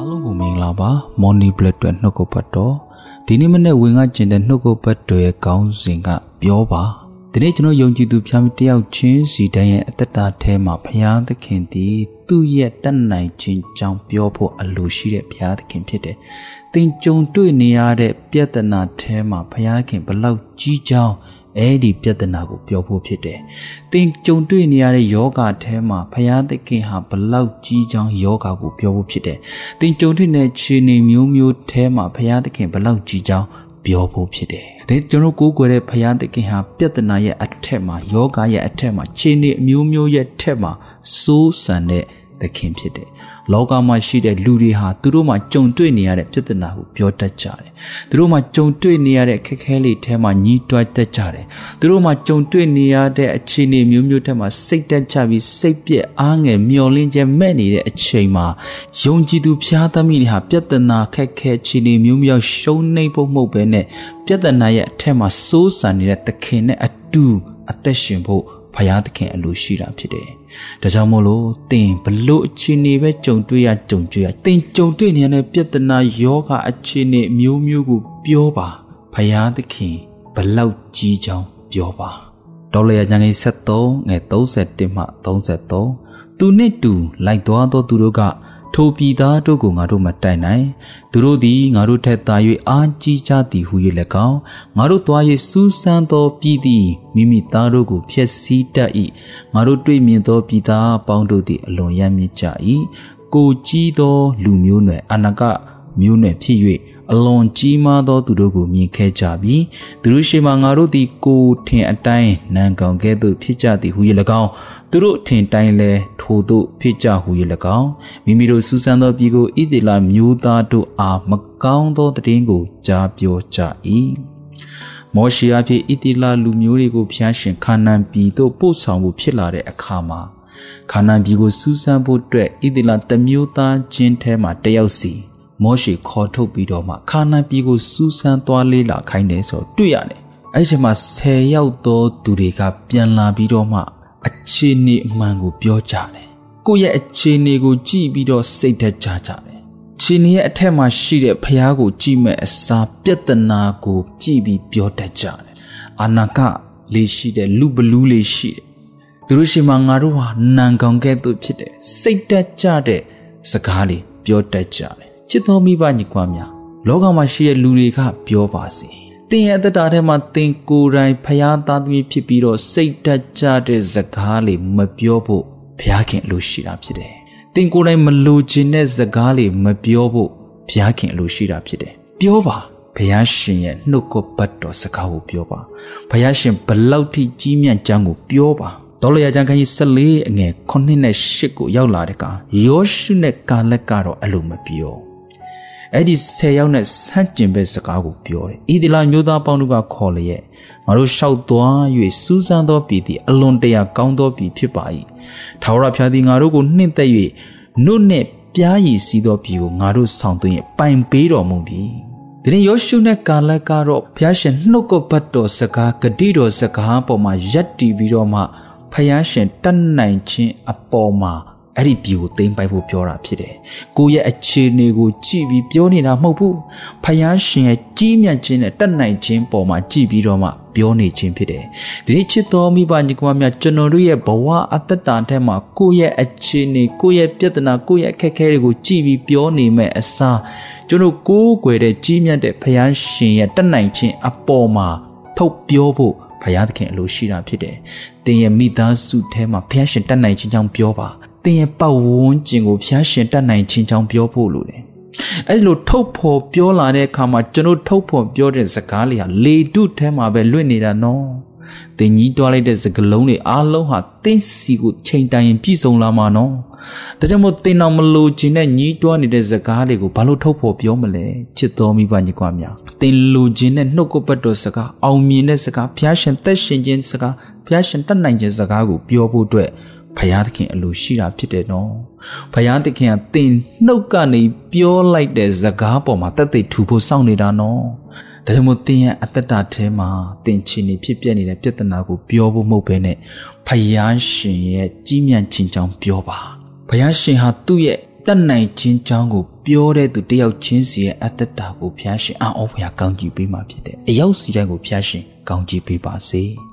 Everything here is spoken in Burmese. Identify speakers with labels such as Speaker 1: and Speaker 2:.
Speaker 1: အားလုံးကိုမင်္ဂလာပါမော်နီဘလက်တွေနှုတ်ကပတ်တော်ဒီနေ့မနေ့ဝင်ကကျင်တဲ့နှုတ်ကပတ်တော်ရဲ့ခေါင်းစဉ်ကပြောပါဒီနေ့ကျွန်တော်ယုံကြည်သူဖျားတယောက်ချင်းစီတိုင်းရဲ့အသက်တာထဲမှာဘုရားသခင်တည်သူ့ရဲ့တတ်နိုင်ခြင်းကြောင့်ပြောဖို့အလိုရှိတဲ့ဘုရားသခင်ဖြစ်တယ်။သင်ကြုံတွေ့နေရတဲ့ပြဿနာထဲမှာဘုရားခင်ဘလောက်ကြီးကြောင်း အဲ့ဒီပြဿနာကိုပြောဖို့ဖြစ်တယ်။သင်ကြုံတွေ့နေရတဲ့ယောဂထဲမှာဘုရားသခင်ဟာဘလောက်ကြီးကြောင်းယောဂကိုပြောဖို့ဖြစ်တယ်။သင်ကြုံတွေ့တဲ့ခြေနေမျိုးမျိုးထဲမှာဘုရားသခင်ဘလောက်ကြီးကြောင်းပြောဖို့ဖြစ်တယ်။ဒါကျွန်တော်ကိုးကွယ်တဲ့ဘုရားသခင်ဟာပြဿနာရဲ့အထက်မှာယောဂရဲ့အထက်မှာခြေနေအမျိုးမျိုးရဲ့ထက်မှာစိုးစံတဲ့ သခင်ဖြစ်တယ်။လောကမှာရှိတဲ့လူတွေဟာသူတို့မှာကြုံတွေ့နေရတဲ့ပြဿနာကိုပြောတတ်ကြတယ်။သူတို့မှာကြုံတွေ့နေရတဲ့ခက်ခဲလေးထဲမှာညီးတွားတတ်ကြတယ်။သူတို့မှာကြုံတွေ့နေရတဲ့အခြေအနေမျိုးမျိုးထဲမှာစိတ်တက်ကြပြီးစိတ်ပြက်အားငယ်မျောလင်းခြင်းမဲ့နေတဲ့အချိန်မှာယုံကြည်သူဖျားသမီးတွေဟာပြဿနာခက်ခဲအခြေအနေမျိုးမျိုးရှုံးနေဖို့မဟုတ်ဘဲနဲ့ပြဿနာရဲ့အထက်မှာစိုးစံနေတဲ့သခင်နဲ့အတူအသက်ရှင်ဖို့ ဖယားသခင်အလိုရှိတာဖြစ်တယ်။ဒါကြောင့်မို့လို့သင်ဘလို့အခြေအနေပဲကြုံတွေ့ရကြုံတွေ့ရသင်ကြုံတွေ့နေရတဲ့ပြဿနာယောဂအခြေအနေမျိုးမျိုးကိုပြောပါဖယားသခင်ဘလောက်ကြီးချောင်းပြောပါတော်လျာညငယ်73ငယ်31မှ33သူနှစ်တူလိုက်သွားသောသူတို့က ထိုပြည်သားတို့ကိုငါတို့မတိုင်နိုင်သူတို့သည်ငါတို့ထက်သာ၍အားကြီးကြသည်ဟု၍၎င်းငါတို့သွား၍စူးစမ်းသောပြည်သည်မိမိသားတို့ကိုဖျက်ဆီးတတ်၏ငါတို့တွေ့မြင်သောပြည်သားပေါင်းတို့သည်အလွန်ရမ်းမြစ်ကြ၏ကိုကြီးသောလူမျိုးနွယ်အနာက မျိုးနွယ်ဖြစ်၍အလွန်ကြီးမားသောသူတို့ကိုမြင်ခဲ့ကြပြီးသူတို့ရှိမှငါတို့သည်ကိုထင်အတိုင်းနံကောင်ကဲ့သို့ဖြစ်ကြသည်ဟု၍၎င်းသူတို့ထင်တိုင်းလဲထိုသို့ဖြစ်ကြဟု၍၎င်းမိမိတို့စူးစမ်းသောပြည်ကိုဣသေလမျိုးသားတို့အားမကောင်းသောတည်င်းကိုကြားပြောကြ၏မောရှေအဖြစ်ဣတိလလူမျိုးတွေကိုဖျားရှင်ခါနန်ပြည်သို့ပို့ဆောင်ဖို့ဖြစ်လာတဲ့အခါမှာခါနန်ပြည်ကိုစူးစမ်းဖို့အတွက်ဣတိလတမျိုးသားချင်းထဲမှာတယောက်စီ မောရှေခေါ်ထုတ်ပြီးတော့မှခါနာပြည်ကိုစူးစမ်းသွားလေးလာခိုင်းတယ်ဆိုတွေ့ရတယ်အဲ့ဒီမှာ10ယောက်သောသူတွေကပြန်လာပြီးတော့မှအခြေအနေအမှန်ကိုပြောကြတယ်ကိုယ့်ရဲ့အခြေအနေကိုကြည့်ပြီးတော့စိတ်သက်ကြကြတယ်ခြေနေရဲ့အထက်မှာရှိတဲ့ဖះကိုကြည့်မဲ့အစာပြဿနာကိုကြည့်ပြီးပြောတတ်ကြတယ်အာနာကလေးရှိတဲ့လူဘလူးလေးရှိတယ်သူတို့ရှိမှငါတို့ဟာနံကောင်ကဲ့သို့ဖြစ်တယ်စိတ်တက်ကြတဲ့စကားလေးပြောတတ်ကြတယ် ချစ်တော်မိဘညီကွာများလောကမှာရှိတဲ့လူတွေကပြောပါစေသင်ရဲ့အသက်တာထဲမှာသင်ကိုယ်တိုင်ဖျားသားသမီးဖြစ်ပြီးတော့စိတ်တကြတဲ့စကားလေးမပြောဖို့ဘုရားခင်အလိုရှိတာဖြစ်တယ်။သင်ကိုယ်တိုင်မလိုချင်တဲ့စကားလေးမပြောဖို့ဘုရားခင်အလိုရှိတာဖြစ်တယ်။ပြောပါဘုရားရှင်ရဲ့နှုတ်ကပတ်တော်စကားကိုပြောပါဘုရားရှင်ဘလောက်ထိကြီးမြတ်ကြောင်းကိုပြောပါတော်လျာကျမ်းခန်းကြီး14အငယ်9နဲ့10ကိုရောက်လာတဲ့ကယောရှုနဲ့ကာလက်ကတော့အဲ့လိုမပြော အဲ့ဒီ10ယောက်နဲ့ဆန့်ကျင်ဘက်စကားကိုပြောတယ်။ဤဒီလာမျိုးသားပေါင်းတို့ကခေါ်လျက်ငါတို့လျှောက်သွား၍စူးစမ်းသောပြည်သည်အလွန်တရာကောင်းသောပြည်ဖြစ်ပါ၏။ထာဝရဘုရားသည်ငါတို့ကိုနှင့်သက်၍နှုတ်နှင့်ပြားရည်စီးသောပြည်ကိုငါတို့ဆောင်သွင်းပိုင်ပေးတော်မူပြီ။ဒီနေ့ယောရှုနဲ့ကာလက်ကတော့ဘုရားရှင်နှုတ်ကပတ်တော်စကားဂတိတော်စကားပေါ်မှာယက်တည်ပြီးတော့မှဘုရားရှင်တတ်နိုင်ခြင်းအပေါ်မှာ အဲ့ဒီပြည်ကိုသိမ်းပိုက်ဖို့ပြောတာဖြစ်တယ်။ကိုယ့်ရဲ့အခြေအနေကိုကြည့်ပြီးပြောနေတာမဟုတ်ဘူး။ဖယားရှင်ရဲ့ကြီးမြတ်ခြင်းနဲ့တတ်နိုင်ခြင်းပေါ်မှာကြည့်ပြီးတော့မှပြောနေခြင်းဖြစ်တယ်။ဒီနေ့ချစ်တော်မိဘညီကောင်များကျွန်တော်တို့ရဲ့ဘဝအသက်တာထဲမှာကိုယ့်ရဲ့အခြေအနေကိုယ့်ရဲ့ပြဿနာကိုယ့်ရဲ့အခက်အခဲတွေကိုကြည့်ပြီးပြောနေမဲ့အစားကျွန်တော်ကိုးကွယ်တဲ့ကြီးမြတ်တဲ့ဖယားရှင်ရဲ့တတ်နိုင်ခြင်းအပေါ်မှာထုတ်ပြောဖို့ဘုရားသခင်အလိုရှိတာဖြစ်တယ်။တင်ရဲ့မိသားစုထဲမှာဘုရားရှင်တတ်နိုင်ခြင်းကြောင့်ပြောပါ။ တင်ရဲ့ပတ်ဝန်းကျင်ကိုဘုရားရှင်တတ်နိုင်ခြင်းကြောင့်ပြောဖို့လိုတယ်။အဲဒီလိုထုတ်ဖော်ပြောလာတဲ့အခါမှာကျွန်တော်ထုတ်ဖော်ပြောတဲ့စကားလေးဟာလေတုထဲမှာပဲလွတ်နေတာနော်။တင်ကြီးတွားလိုက်တဲ့စကလုံးတွေအားလုံးဟာတင်းစီကိုချိန်တိုင်ရင်ပြည့်စုံလာမှာနော်။ဒါကြောင့်မို့တင်အောင်မလို့ခြင်းနဲ့ညီးတွားနေတဲ့စကားတွေကိုဘာလို့ထုတ်ဖော်ပြောမလဲ။ချစ်တော်မိဘညီကွာများ။တင်လူခြင်းနဲ့နှုတ်ကပတ်တော်စကားအောင်မြင်တဲ့စကားဘုရားရှင်သက်ရှင်ခြင်းစကားဘုရားရှင်တတ်နိုင်ခြင်းစကားကိုပြောဖို့အတွက် ဖယားသခင်အလိုရှိတာဖြစ်တယ်နော်ဖယားသခင်ကတင်နှုတ်ကနေပြောလိုက်တဲ့စကားပေါ်မှာတက်သိထူဖို့စောင့်နေတာနော်ဒါကြောင့်မို့တင်ရဲ့အသက်တာထဲမှာတင်ချင်နေဖြစ်ပြနေတဲ့ပြဿနာကိုပြောဖို့မဟုတ်ဘဲနဲ့ဖယားရှင်ရဲ့ကြီးမြတ်ခြင်းကြောင့်ပြောပါဖယားရှင်ဟာသူ့ရဲ့တတ်နိုင်ခြင်းကြောင်းကိုပြောတဲ့သူတယောက်ချင်းစီရဲ့အတ္တတာကိုဖျားရှင်အော်ဖျားကောင်းကြည့်ပေးမှာဖြစ်တယ်။အယောက်စီတိုင်းကိုဖျားရှင်ကောင်းကြည့်ပေးပါစေ။